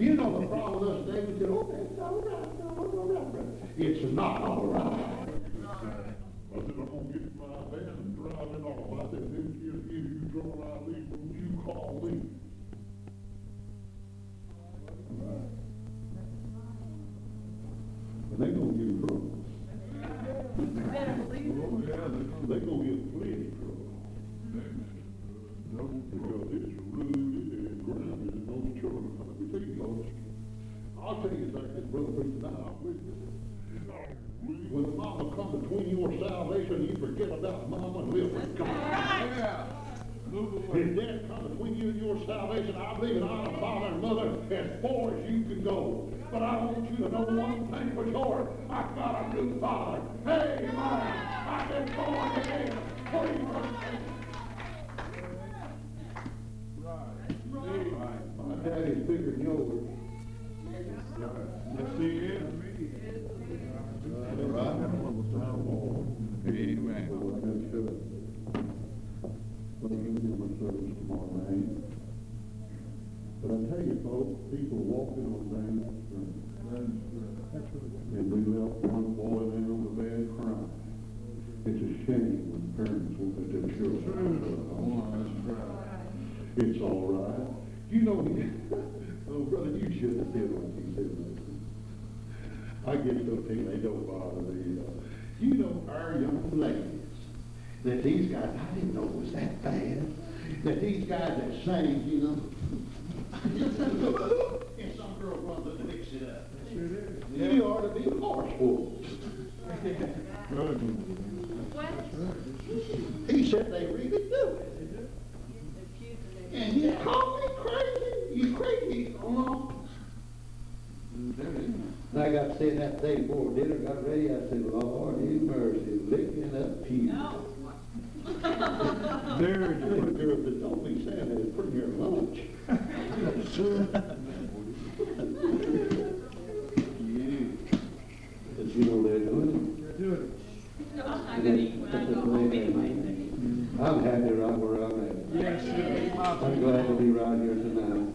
you know the problem with us today, we say, oh, it's not all right. Got a new father. Hey, I've been born again. Free from sin. My daddy's bigger than yours. Yes, he is. Amen. Well, I guess, well, you can service tomorrow night. But I tell you, folks, people walking on the street. And we left one boy there on the bed crying. It's a shame when parents won't let their children. It's all right. You know, oh, brother, you shouldn't have said what you said. I get so tickled, they don't bother me. You know, our young ladies, that these guys, I didn't know it was that bad, that these guys that sang, you know, and some girl runs up and mix it up. You ought to be horse whooped. He said they really do it. And he called me crazy. You crazy, oh And I got to say that day before dinner got ready, I said, Lord, have mercy, licking up pew. There There, it is. there, but don't be saying that, it's pretty near lunch. But you know they're doing I'm gonna eat when I go home anyway. it. I'm happy right where I'm at. Yes, sir. I'm glad to be right here tonight.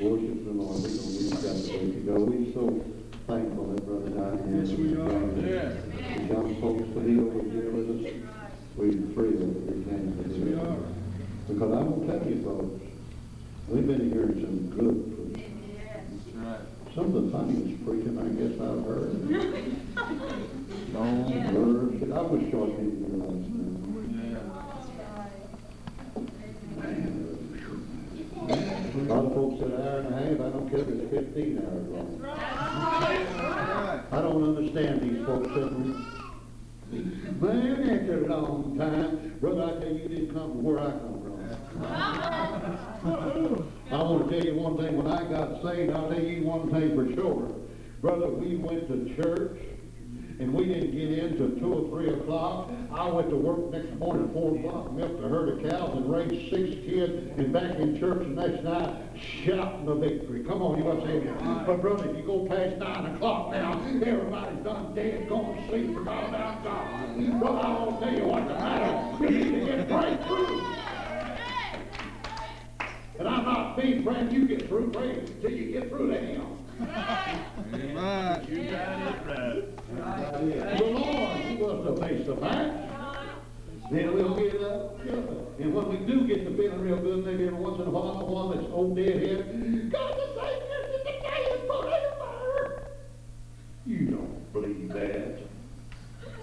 Worship the Lord, we don't need that way to go. We're so thankful that Brother Diane. Yes, we are. Yes. The young folks to be over here with us. We're thrilled that we can. Yes, we are. Because I will tell you folks, we've been hearing some good preaching. That's right. Some of the funniest preaching I guess I've heard. Don't Word, I was here last night. A lot of folks said an hour and a half, I don't care if it's fifteen hours long. Right. I don't understand these folks sitting. Man, that's a long time. Brother, I tell you, you didn't come from where I come from. I want to tell you one thing, when I got saved, I'll tell you one thing for sure. Brother, we went to church, and we didn't get in till two or three o'clock. I went to work next morning at four o'clock, milked a herd of cows and raised six kids, and back in church the next night, shouting the victory. Come on, you must say that. But brother, if you go past nine o'clock now, everybody's done dead, gone to sleep, forgot about God. Brother, I won't tell you what's the matter. We need to get breakthrough. And I'm not being praying you get through, pray till you get through to him. Amen. You got it right. The Lord, was the face of man. Then we'll get up. And when we do get to feeling real good, maybe every once in a while, one that's old deadhead, God the Savior is today and forever. You don't believe that.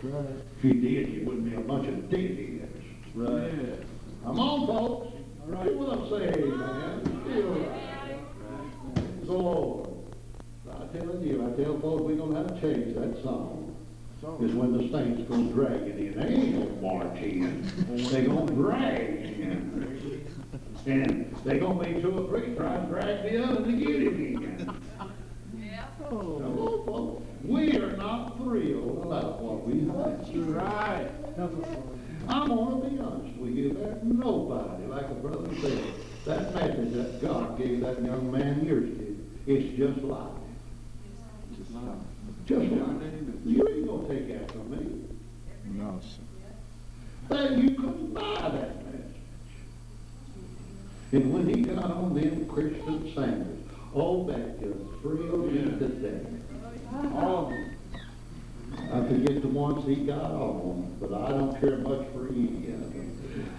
Right. If you did, you wouldn't be a bunch of deadheads. Right. Come on, folks. Do what I'm saying, man. Feel right. The Lord. I tell you, I tell folks, we're gonna have to change that song. Is when the saints gonna drag it in. They ain't gonna march in. They gonna drag in. And they're gonna make two or three try to drag the other to get it in. Yeah. Come on, folks, we are not thrilled about what we have. Right. I'm going to be honest with you. There's nobody, like a brother said, that message that God gave that young man years ago, it's just life. Just life. Just life. You ain't going to take that from me. No, sir. That you couldn't buy that message. And when he got on them Christian singers, oh, that just thrilled me to death. All of them. I forget the ones he got on, but I don't care much for any of them.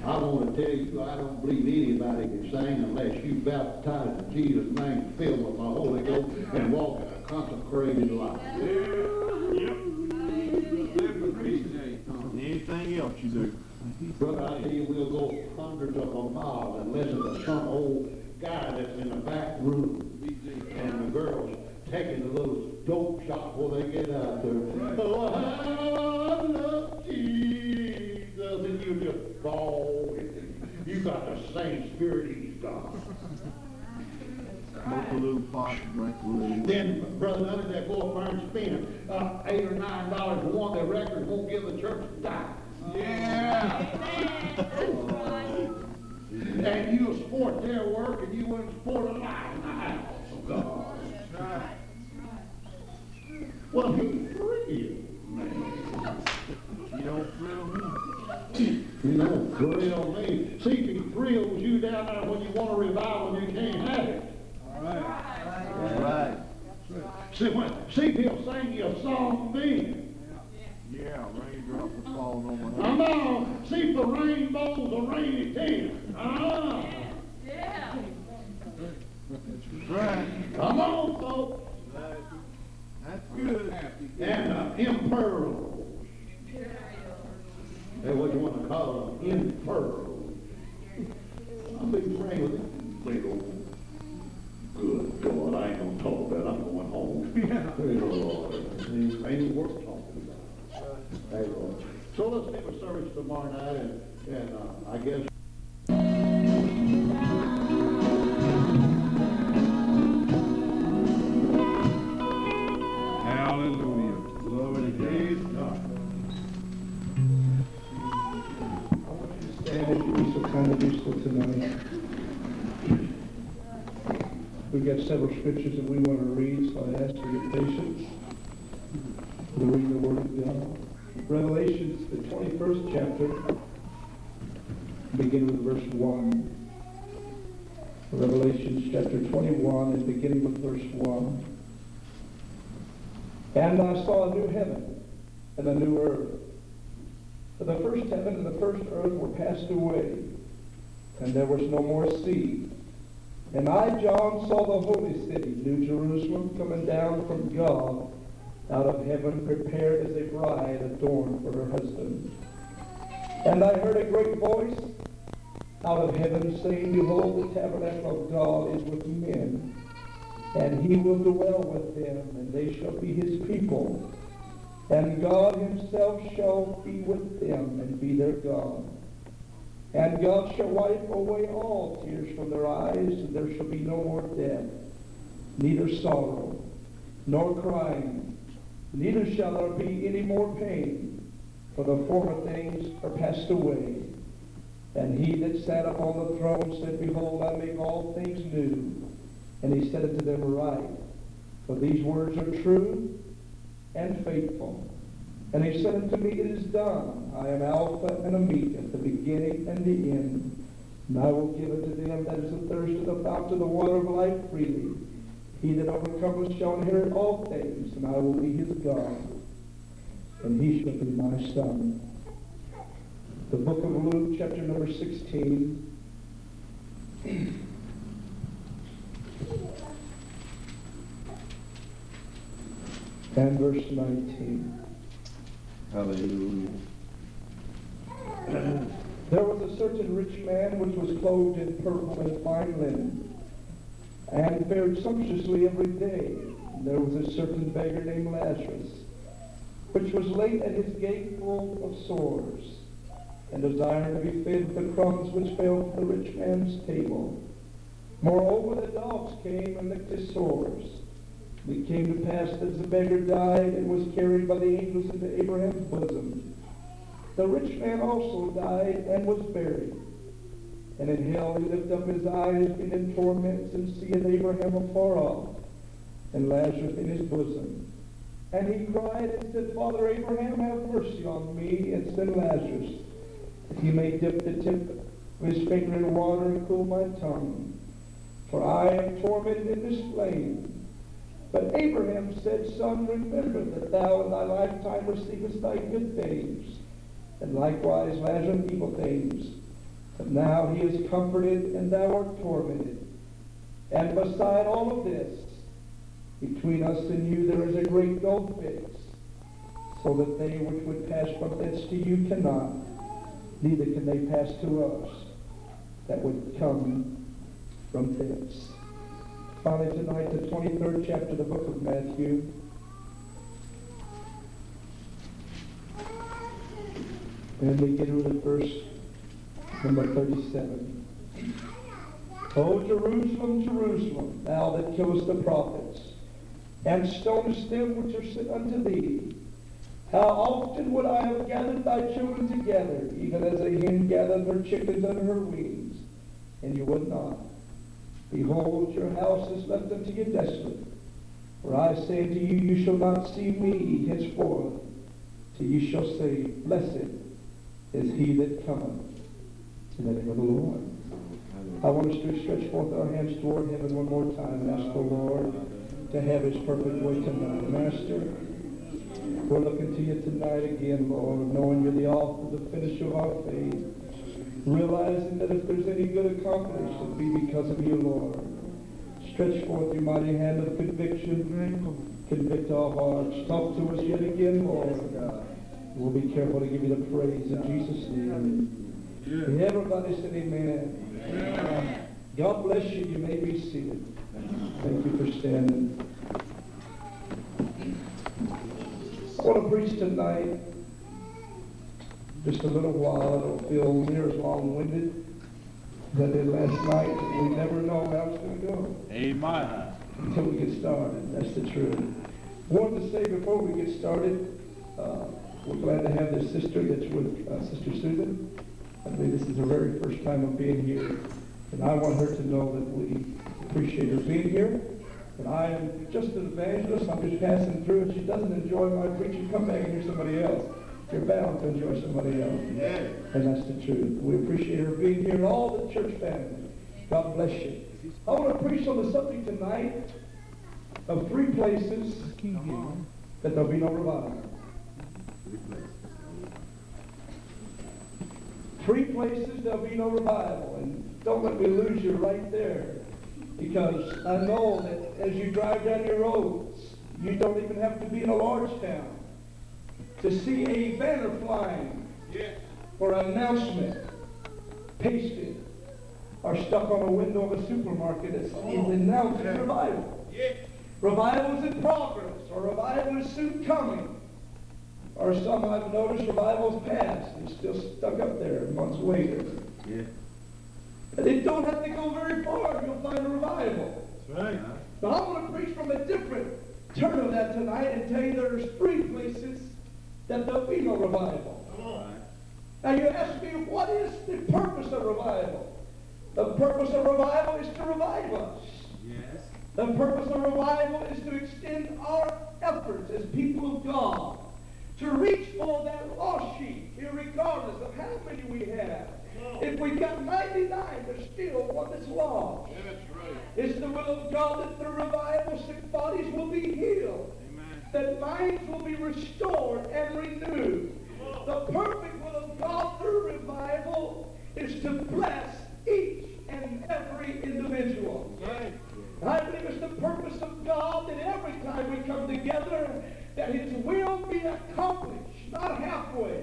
I want to tell you, I don't believe anybody can sing unless you baptized in Jesus' name, filled with the Holy Ghost, and walk in a consecrated life. With me. Anything else you do? Brother, I tell you, we'll go hundreds of a mile and listen to some old guy that's in the back room, and the girls taking a little dope shot before they get out there. Oh, I love Jesus, and you just fall. You got the same spirit he's got. Smoke a little pot, drink a little. Then, brother, none of that go up there and spend uh, eight or nine dollars for one of their records won't give the church a dime. Yeah. And you'll support their work and you wouldn't support a lie in the house of God. Right. Well, he's free, man. You don't thrill me. You know, thrill me. See, if he thrills you down there when you want a revival and you can't have it. All right. Right. See, when, see if he'll sing you a song then. Yeah, yeah raindrops are falling on my head. Come on, see if the rainbow's a rainy day. Ah, Yeah. That's right. come on, folks. That's good. And uh, Imperials. Hey, what you want to call them? Imperials. I've been praying with them. They go, good God, I ain't gonna talk about it. I'm going home. Yeah. Praise the Lord. Ain't ain't worth talking about. Praise the Lord. So let's have a service tomorrow night, and, and uh, I guess several scriptures that we want to read, so I ask for your patience. to read the Word of God. Revelations, the 21st chapter, beginning with verse 1. Revelation chapter 21 and beginning with verse 1. And I saw a new heaven and a new earth. For the first heaven and the first earth were passed away, and there was no more sea. And I, John, saw the holy city, New Jerusalem, coming down from God out of heaven, prepared as a bride adorned for her husband. And I heard a great voice out of heaven saying, Behold, the tabernacle of God is with men, and he will dwell with them, and they shall be his people. And God himself shall be with them and be their God. And God shall wipe away all tears from their eyes, and there shall be no more death, neither sorrow, nor crying, neither shall there be any more pain, for the former things are passed away. And he that sat upon the throne said, Behold, I make all things new. And he said unto them, Write, for these words are true and faithful. And he said unto me, It is done. I am Alpha and Omega, the beginning and the end. And I will give unto them that is athirst of the fountain of the water of life freely. He that overcometh shall inherit all things, and I will be his God, and he shall be my son. The book of Luke, chapter number 16. And verse 19. Hallelujah. There was a certain rich man which was clothed in purple and fine linen, and fared sumptuously every day. And there was a certain beggar named Lazarus, which was laid at his gate full of sores, and desired to be fed with the crumbs which fell from the rich man's table. Moreover, the dogs came and licked his sores. It came to pass that the beggar died and was carried by the angels into Abraham's bosom. The rich man also died and was buried. And in hell he lifted up his eyes, being in torments, and seeth Abraham afar off, and Lazarus in his bosom. And he cried and said, Father Abraham, have mercy on me, and send Lazarus, that he may dip the tip of his finger in water and cool my tongue. For I am tormented in this flame. But Abraham said, Son, remember that thou in thy lifetime receivest thy good things, and likewise Lazarus evil things. But now he is comforted, and thou art tormented. And beside all of this, between us and you there is a great gulf fixed, so that they which would pass from thence to you cannot, neither can they pass to us that would come from thence. Finally, tonight, the 23rd chapter of the book of Matthew. And we get with verse number 37. O Jerusalem, Jerusalem, thou that killest the prophets, and stonest them which are sent unto thee, how often would I have gathered thy children together, even as a hen gathereth her chickens under her wings, and you would not. Behold, your house is left unto you desolate. For I say to you, you shall not see me henceforth, till you shall say, Blessed is he that cometh in the name of the Lord. I want us to stretch forth our hands toward heaven one more time and ask the Lord to have his perfect way tonight. Master, we're looking to you tonight again, Lord, knowing you're the author, the finisher of our faith, realizing that if there's any good accomplished, it'll be because of you, Lord. Stretch forth your mighty hand of conviction. Convict our hearts. Talk to us yet again, Lord. We'll be careful to give you the praise in Jesus' name. Everybody said amen. God bless you. You may be seated. Thank you for standing. I want to preach tonight just a little while. It'll feel near as long-winded as I did last night. We never know how it's going to go Amen. until we get started. That's the truth. Wanted to say before we get started, uh, we're glad to have this sister that's with uh, Sister Susan. I believe this is her very first time of being here. And I want her to know that we appreciate her being here. And I am just an evangelist. I'm just passing through. If she doesn't enjoy my preaching, come back and hear somebody else. You're bound to enjoy somebody else. And that's the truth. We appreciate her being here and all the church family. God bless you. I want to preach on the subject tonight of three places that there'll be no revival. Three places there'll be no revival. And don't let me lose you right there. Because I know that as you drive down your roads, you don't even have to be in a large town to see a banner flying or an announcement pasted or stuck on a window of a supermarket that is announcing revival. Revival is in progress, or revival is soon coming. Or some I've noticed revival's past and still stuck up there months later. Yeah. But they don't have to go very far, you'll find a revival. That's right. But I want to preach from a different turn of that tonight and tell you there's three places that there'll be no revival. Come on. Now you ask me, what is the purpose of revival? The purpose of revival is to revive us. Yes. The purpose of revival is to extend our efforts as people of God to reach for that lost sheep, regardless of how many we have. If we've got 99, there's still one that's lost. It's the will of God that the revival sick bodies will be healed, that minds will be restored and renewed. The perfect will of God through revival is to bless each and every individual. I believe it's the purpose of God that every time we come together, that His will be accomplished, not halfway,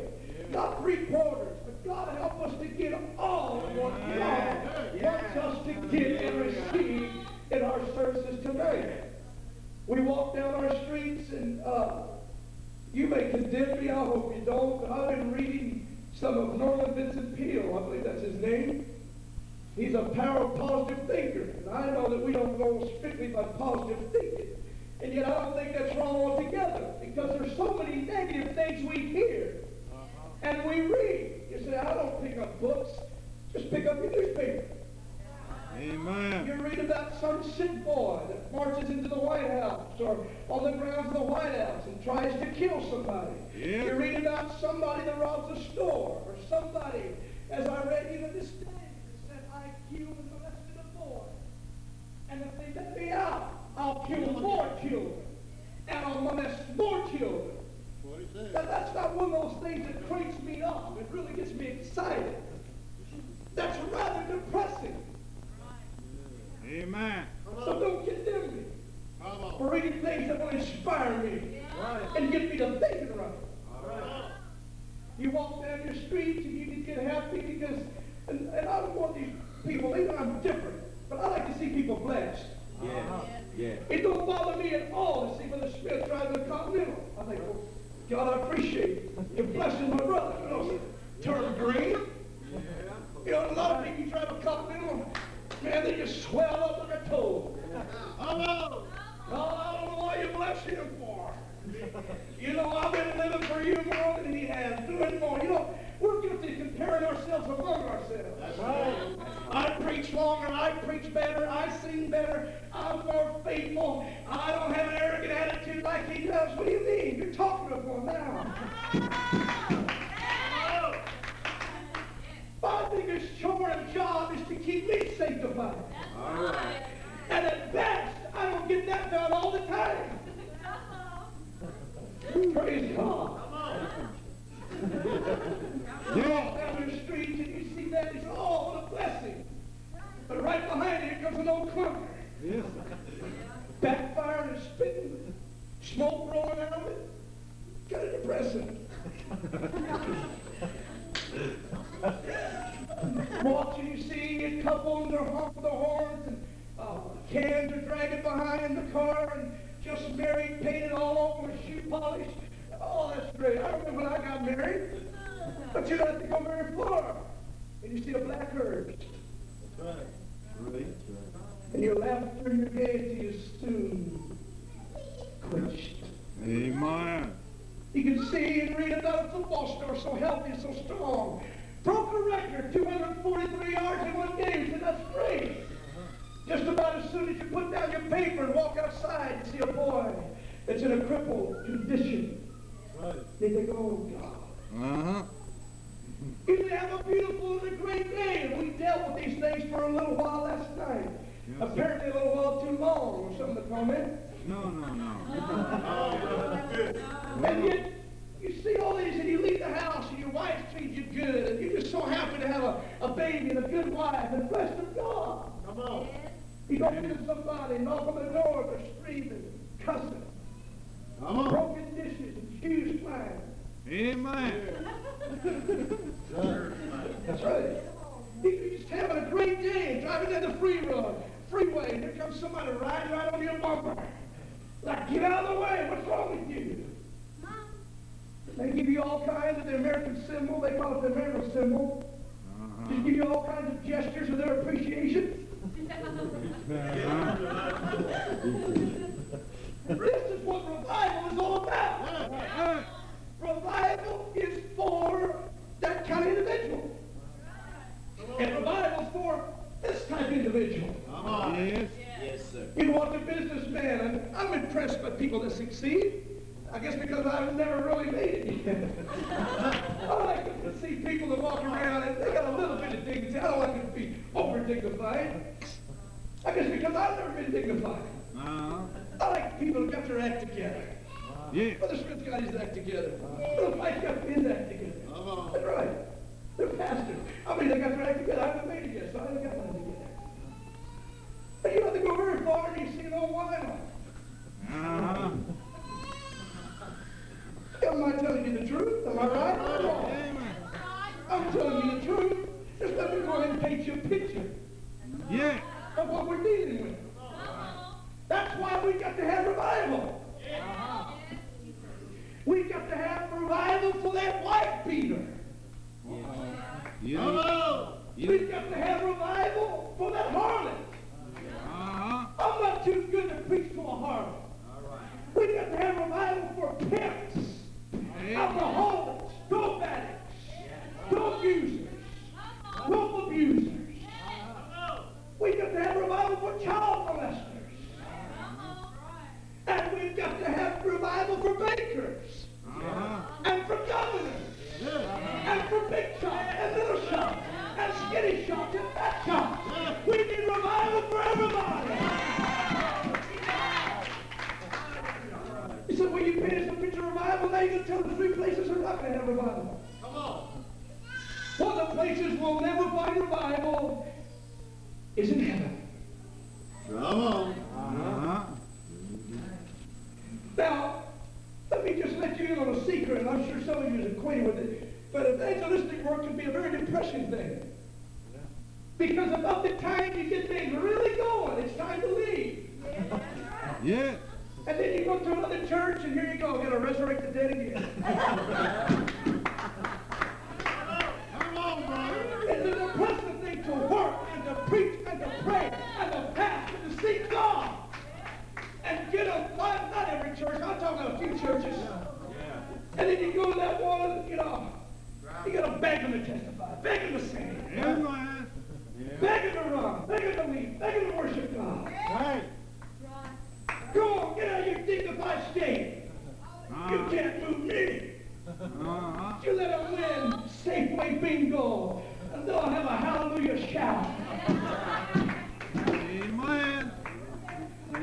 not three quarters, but God help us to get all what God wants us to get and receive in our services today. We walk down our streets and uh, you may condemn me, I hope you don't, but I've been reading some of Norman Vincent Peale, I believe that's his name. He's a power of positive thinker. And I know that we don't go strictly by positive thinking. And yet I don't think that's wrong altogether because there's so many negative things we hear uh-huh. and we read. You say, I don't pick up books. Just pick up your newspaper. Amen. You read about some sick boy that marches into the White House or on the grounds of the White House and tries to kill somebody. Yeah. You read about somebody that robs a store or somebody, as I read even this day, that said, I killed and molested a boy. And if they let me out, I'll kill Now, that's not one of those things that cranks me up. It really gets me excited. That's rather depressing. Amen. So don't condemn me for reading things that will inspire me and get me to thinking right. You walk down your street and you get happy because, and, and I don't want these people, they know I'm different, but I like to see people blessed. Yeah. Yeah. It don't bother me at all to see Brother Smith driving a Continental. I think, well, God, I appreciate you blessing my brother. You know, turn green. You know, a lot of people drive a Continental, man, they just swell up like a toad. God, I don't know why you bless him for. You know, I've been living for you more than he has, doing more. You know, we're guilty of comparing ourselves among ourselves. That's right. I preach longer, I preach better, I sing better, I'm more faithful, I don't have an arrogant attitude like he does. What do you mean? You're talking to one now. My biggest chore and job is to keep me sanctified. All right. And at best, I don't get that done all the time. Uh-huh. Praise God. Comes an old Backfiring and spitting, smoke rolling out of it. Kind of depressing. Watching you see a couple and they're honking the horns and uh, cans are dragging behind the car and just married, painted all over with shoe polish. Oh, that's great. I remember when I got married. But you don't have to go very far. And you see a black hearse. And your laughter and your gaiety is soon quenched. Amen. You can see and read about a football star so healthy, and so strong. Broke a record, 243 yards in one game. So that's great. Just about as soon as you put down your paper and walk outside, you see a boy that's in a crippled condition. right. They think, oh God. Uh-huh. You have a beautiful and a great day. And we dealt with these things for a little while last night. Yes, sir. Apparently a little while too long, was some of the comment. No, no, no. And yet, you see all these, and you leave the house, and your wife treats you good, and you're just so happy to have a, a baby and a good wife, and blessed of God. Come on. You go into somebody, knock on the door, they're screaming, cussing, Come on. broken dishes, and shoes flying. Amen. That's right. You- You're just having a great day, driving down the free road, freeway, and here comes somebody riding right on your bumper. Like, get out of the way, what's wrong with you? They give you all kinds of the American symbol, they call it the American symbol. Just give you all kinds of gestures of their appreciation. Uh-huh. This is what revival is all about. Revival is for that kind of individual. And revival is for this type of individual. Yes. Yes, sir. You want a businessman, and I'm impressed by people that succeed. I guess because I've never really made it. I like to see people that walk around and they got a little bit of dignity. I don't like them to be over dignified. I guess because I've never been dignified. Uh-huh. I like people that got their act together. Yeah. Brother Smith's got his act together. Brother Mike's got his act together. That's right. They're pastors. I mean, they got their act together. I haven't made it yet, so I haven't got mine Yeah. We've got places are to have revival. Come on. One of the places we'll never find revival is in heaven. Come on. Uh-huh. Now, let me just let you in on a secret, and I'm sure some of you is acquainted with it. But evangelistic work can be a very depressing thing. Because about the time you get things really going, it's time to leave. Yeah. And then you go to another church, and here you go, going to resurrect the dead again. Come on, brother. It's a depressing thing to work and to preach and to pray and to fast and to seek God. And get a, not, not every church, I'm talking about a few churches. And then you go to that one, you know, you got to beg them to testify, beg them to sing, Amen. beg them to run, beg them to lead, beg them to worship God. Right. Go on, get out of your dignified state. You Uh-huh. can't move me. Uh-huh. You let them win Safeway bingo, and they'll have a hallelujah shout. Amen.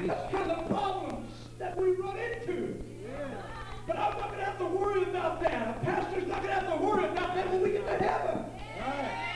That's kind of problems that we run into. But I'm not going to have to worry about that. A pastor's not going to have to worry about that when we get to heaven. Uh-huh.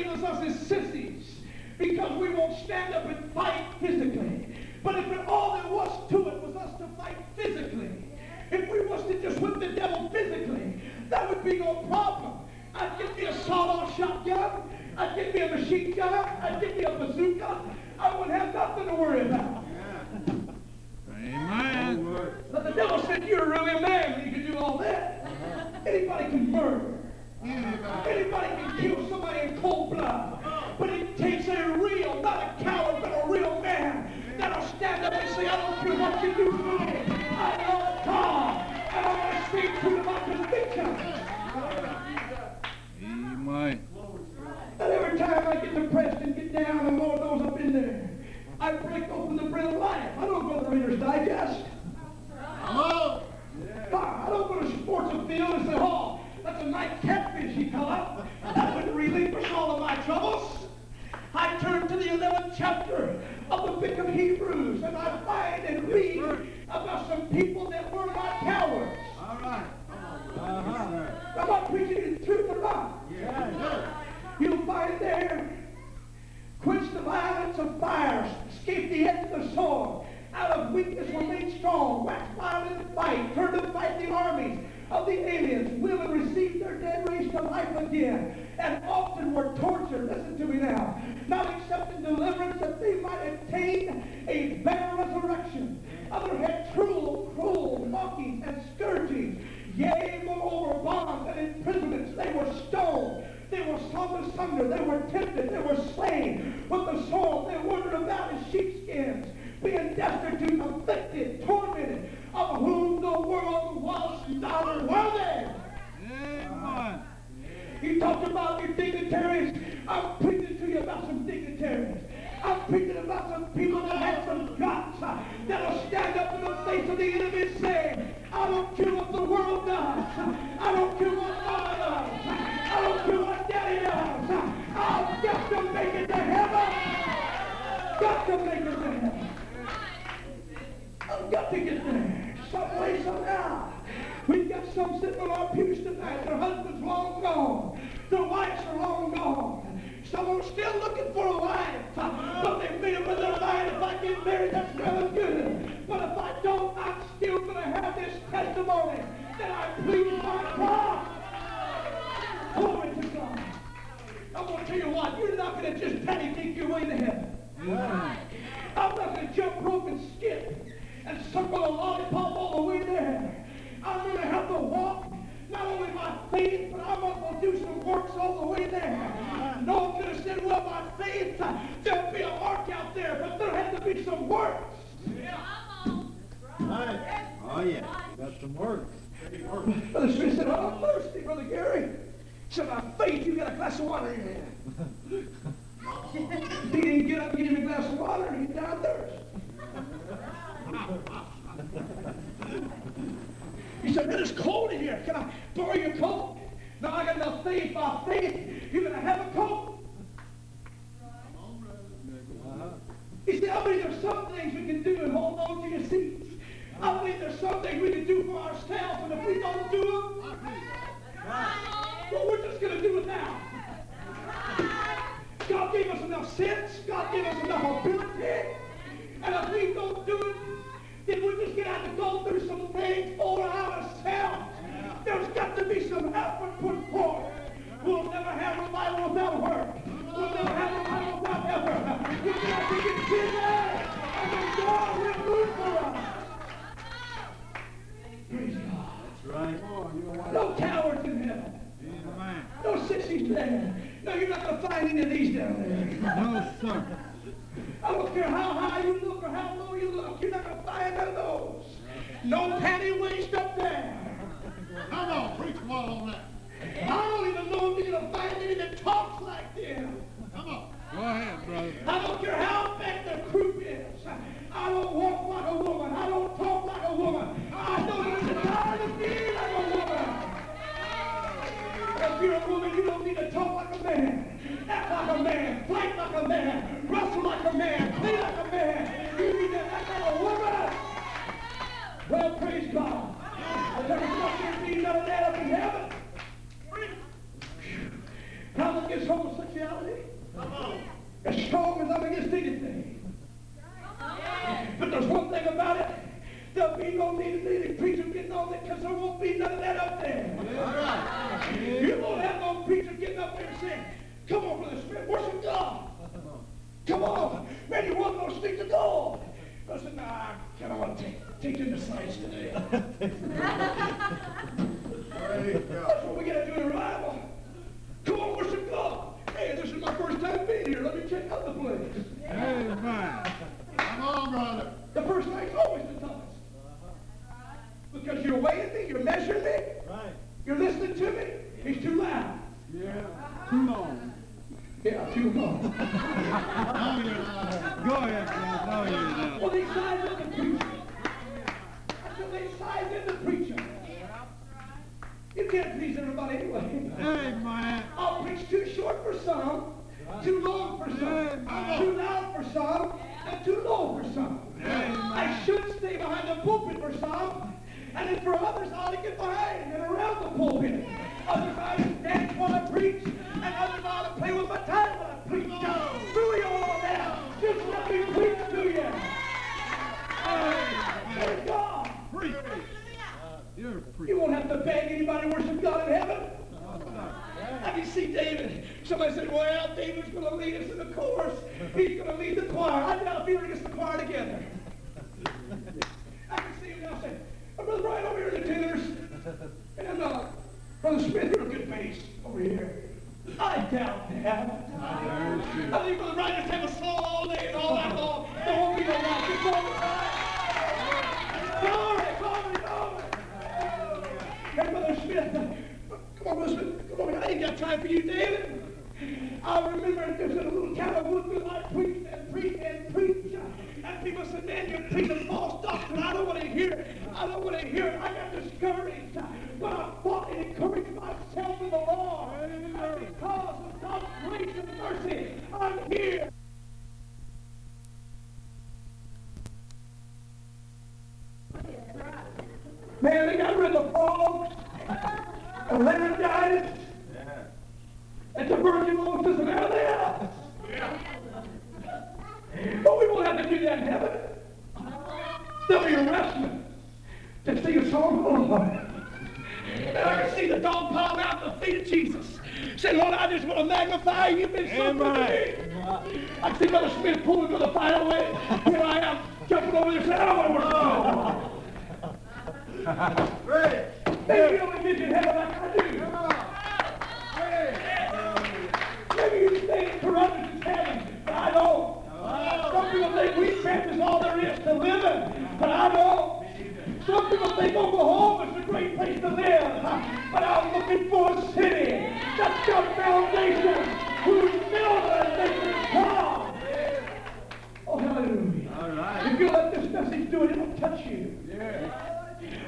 Labels us as sissies because we won't stand up and fight physically. But if it, all there was to it was us to fight physically, if we was to just whip the devil physically, that would be no problem. I'd get me a sawed-off shotgun. I'd get me a machine gun. I'd get me a bazooka. I wouldn't have nothing to worry about. Amen. But the devil said, you're really a man when you can do all that. Anybody can murder. Anybody can kill somebody in cold blood. But it takes a real, not a coward, but a real man that'll stand up and say, I don't care what you do for me. I love God. And I'm going to speak to my convictions. Amen. And every time I get depressed and get down, and Lord knows I've been there, I break open the bread of life. I don't go to the Reader's Digest. Come I don't go to Sports Afield and say, oh, a nice catfish he caught. That would relinquish all of my troubles. I turn to the 11th chapter of the book of Hebrews, and I find and read about some people that were not cowards. All right. Uh-huh. I'm not preaching the truth or not. You'll find there, quench the violence of fire, escape the edge of the sword. Out of weakness were made strong, wax violent in fight, turn to fight the armies of the aliens, women received their dead raised to life again, and often were tortured, listen to me now, not accepting deliverance that they might attain a better resurrection. Others had cruel, cruel mockings and scourgings, yea, moreover, bonds and imprisonments. They were stoned. They were sawn asunder. They were tempted. They were slain with the sword. They wandered about in sheepskins, being destitute, afflicted, tormented, of whom the world was not worthy. Amen. He talked about the dignitaries. I'm preaching to you about some dignitaries. I'm preaching about some people that have some guts uh, that'll stand up in the face of the enemy and say, I don't care what the world does. I don't care what God does. I don't care what daddy does. I've got to make it to heaven. Got to make it to heaven. I've got to get there. Some way, somehow. We've got some sitting on our pews tonight. Their husbands long gone. Their wives are long gone. Some are still looking for a wife. But they made up in their mind, if I get married, that's well and good. But if I don't, I'm still going to have this testimony that I please my God. Glory to God. I'm going to tell you what, you're not going to just take your way to heaven. I'm not going to jump rope and skip and circle a lollipop all the way there. I'm going to have to walk not only by faith, but I'm going to do some works all the way there. No one's going to say, well, by faith, there'll be a mark out there, but there has to be some works. Yeah, right. Oh, yeah. Got some work. Brother Smith said, oh, I'm thirsty, Brother Gary. He said, by faith, you got a glass of water in your hand. he didn't get up and give him a glass of water, and he died of thirst. He said, man, it's cold in here. Can I borrow your coat? No, I got enough faith. By faith, you're going to have a coat. He said, I believe there's some things we can do and hold on to your seats. I believe there's some things we can do for ourselves, and if we don't do them, well, we're just going to do it now. God gave us enough sense. God gave us enough ability. And if we don't do it, then we just get out to go through some things for ourselves. There's got to be some effort put forth. We'll never have a revival without work. We'll never have a revival without effort. We've got to get busy, and then God will move for us. Praise God. That's Right. No cowards in heaven. No sissies there. No, you're not going to find any of these down there. No, sir. Want to take, take the sights today. That's what Amen. I'll preach too short for some, too long for some, too loud for some, and too low for some. I should stay behind the pulpit for some, and then for others, I'll get behind and around the pulpit. Others I to dance while I preach, and others I ought to play with my time while I preach. Screw you all that. Just let me preach to you. Praise God. Preach. You're a preacher. You won't have to beg anybody to worship God in heaven. See David. Somebody said, well, David's going to lead us in the chorus. He's going to lead the choir. I doubt he ever gets the choir together. I can see him now saying, Brother Brian over here in the tenors. And uh, Brother Smith, Maybe you think Corinthians is heaven, but I don't. Some people think we camp is all there is to living, but I don't. Some people think Oklahoma is a great place to live, but I'm looking for a city that's got foundation, whose builder is God. Oh, hallelujah. If you let this message do it, it'll touch you.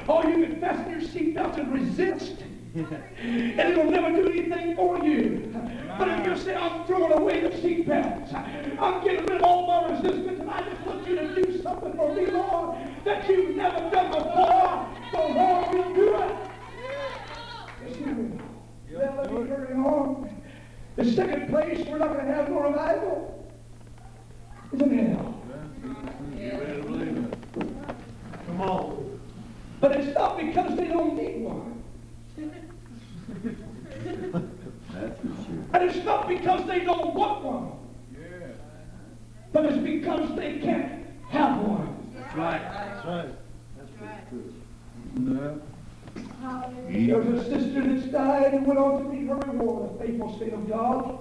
Oh, you can fasten your seatbelts and resist. and it'll never do anything for you. But if you say, I'm throwing away the seatbelts, I'm getting rid of all my resistance, and I just want you to do something for me, Lord, that you've never done before, the Lord will do it. Yes, He will. Well, let me hurry on. The second place we're not going to have no revival is in hell. Come on. But it's not because they don't need one. That's for sure. And it's not because they don't want one. But it's because they can't have one. That's right. That's right. That's right. No. There was a sister that's died and went on to meet her reward, a faithful saint of God,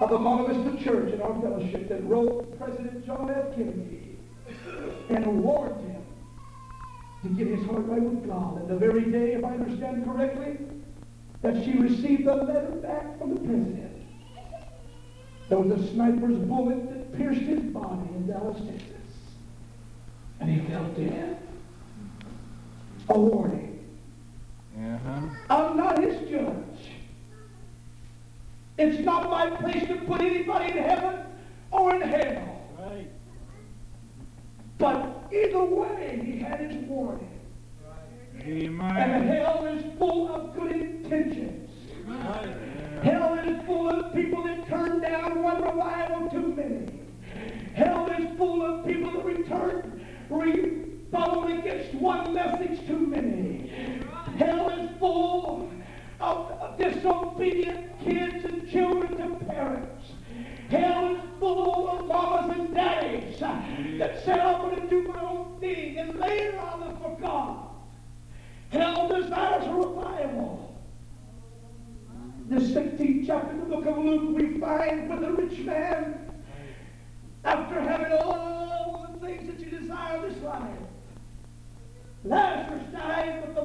of the Monovistic Church in our fellowship that wrote President John F. Kennedy and warned him to get his heart right with God. And the very day, if I understand correctly, that she received a letter back from the president. There was a sniper's bullet that pierced his body in Dallas, Texas. And he fell dead. A warning. Uh-huh. I'm not his judge. It's not my place to put anybody in heaven or in hell. Right. But either way, he had his warning. And hell is full of good intentions. Hell is full of people that turn down one revival too many. Hell is full of people that return, re- follow against one message too many. Hell is full of, of disobedient kids and children to parents. Hell is full of mamas and daddies that say, I'm going to do my own thing, and later I'll live for God. Hell desires a revival. The 16th chapter of the book of Luke, we find with the rich man, after having all the things that you desire this life, Lazarus died, but the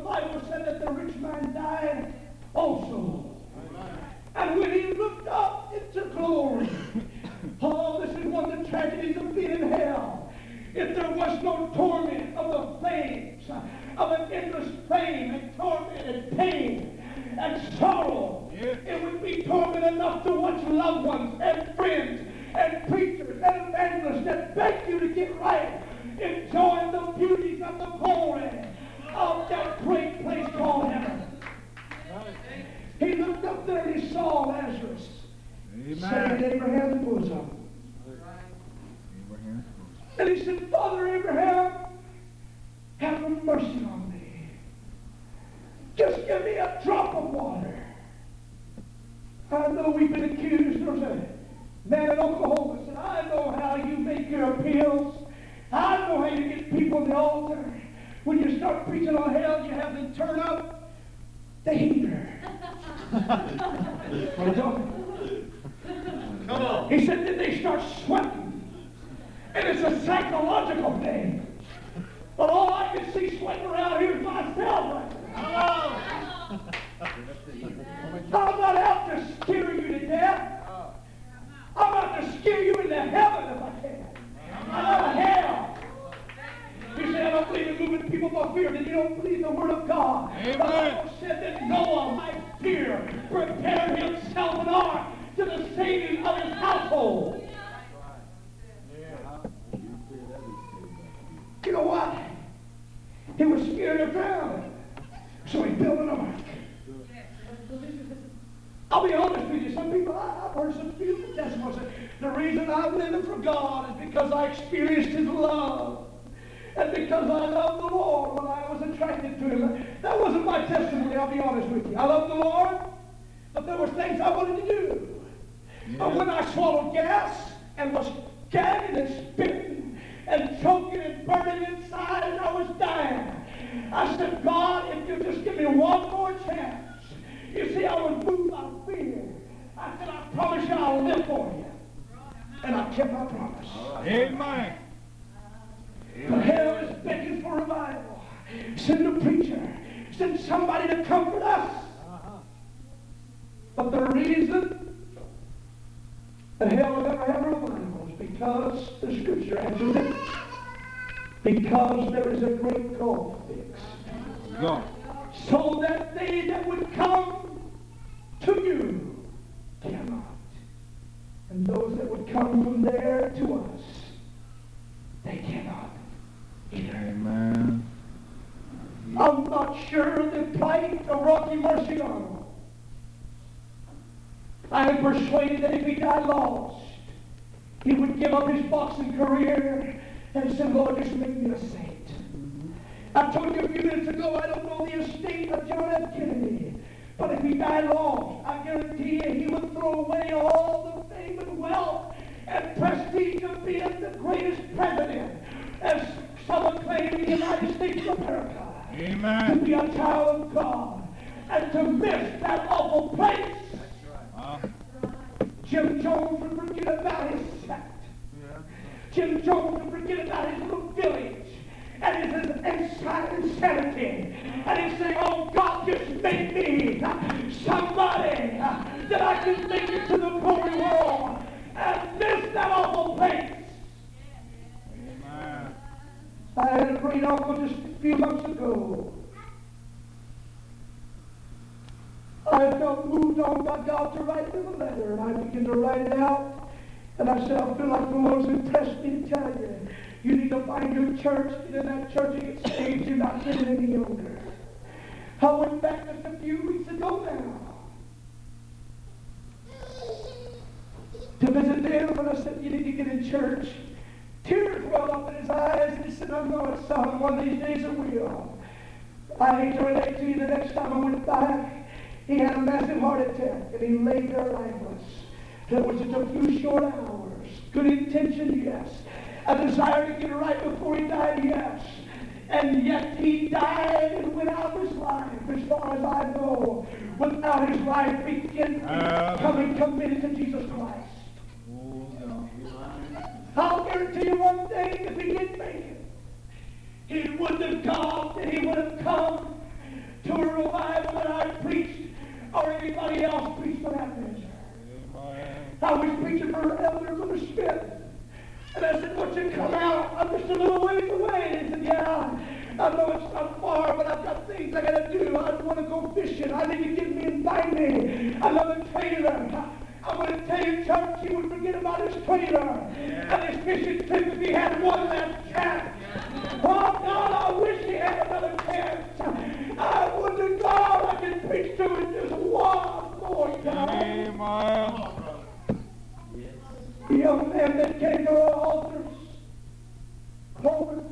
Because there is a great gulf fixed. So that they that would come to you cannot. And those that would come from there to us, they cannot either. Amen. I'm not sure the plight of Rocky Marciano. I am persuaded that if he died lost, he would give up his boxing career and say, Lord, just make me a saint. I told you a few minutes ago, I don't know the estate of John F. Kennedy. But if he died lost, I guarantee you he would throw away all the fame and wealth and prestige of being the greatest president, as some claim in the United States of America to Amen. be a child of God and to miss that awful place. Uh, Jim Jones would forget about his sect. Jim Jones would forget about his little village and his inside insanity. And he'd say, oh, God, just make me somebody that I can make it to the glory world and miss that awful place. amen. I had a great uncle just a few months ago. I felt moved on by God to write him a letter, and I began to write it out. And I said, I feel like the Lord's impressed me to tell you, you need to find your church, get in that church and get saved. You're not getting any younger. I went back just a few weeks ago now to visit them, and I said, you need to get in church. Tears welled up in his eyes, and he said, I know it, son. One of these days it will. I hate to relate to you, the next time I went back, he had a massive heart attack, and he lay there lifeless. It was just a few short hours. Good intention, yes. A desire to get it right before he died, yes. And yet he died and went out of his life, as far as I know, without his life being uh. coming committed to Jesus Christ. Oh. I'll guarantee you one thing, if he did make it, he wouldn't have come, and he would have come to a revival that I preached, or anybody else preached for that matter. I was preaching for Elder Brother Smith. And I said, won't you come out? I'm just a little ways away. And he said, yeah, I know it's not far, but I've got things I got to do. I want to go fishing. I need to get me and find me another trailer. I'm going to tell you, church, he would forget about his trailer and his fishing trip if he had one last chance. Oh, God, I wish he had another chance. I would to God Him just one more time. Amen. The young man that came to our altars, Clovis,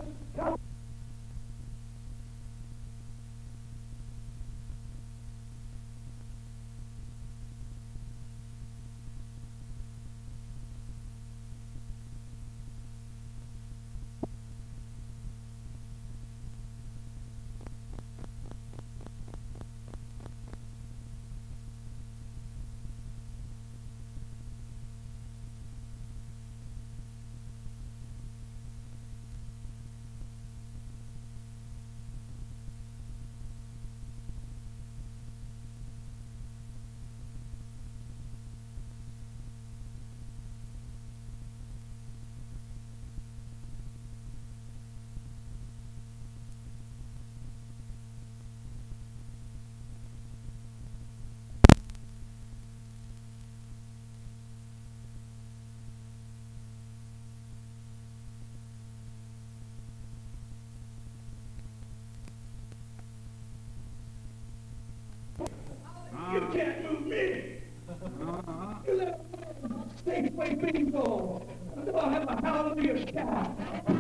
bingo until I have a hallelujah shout.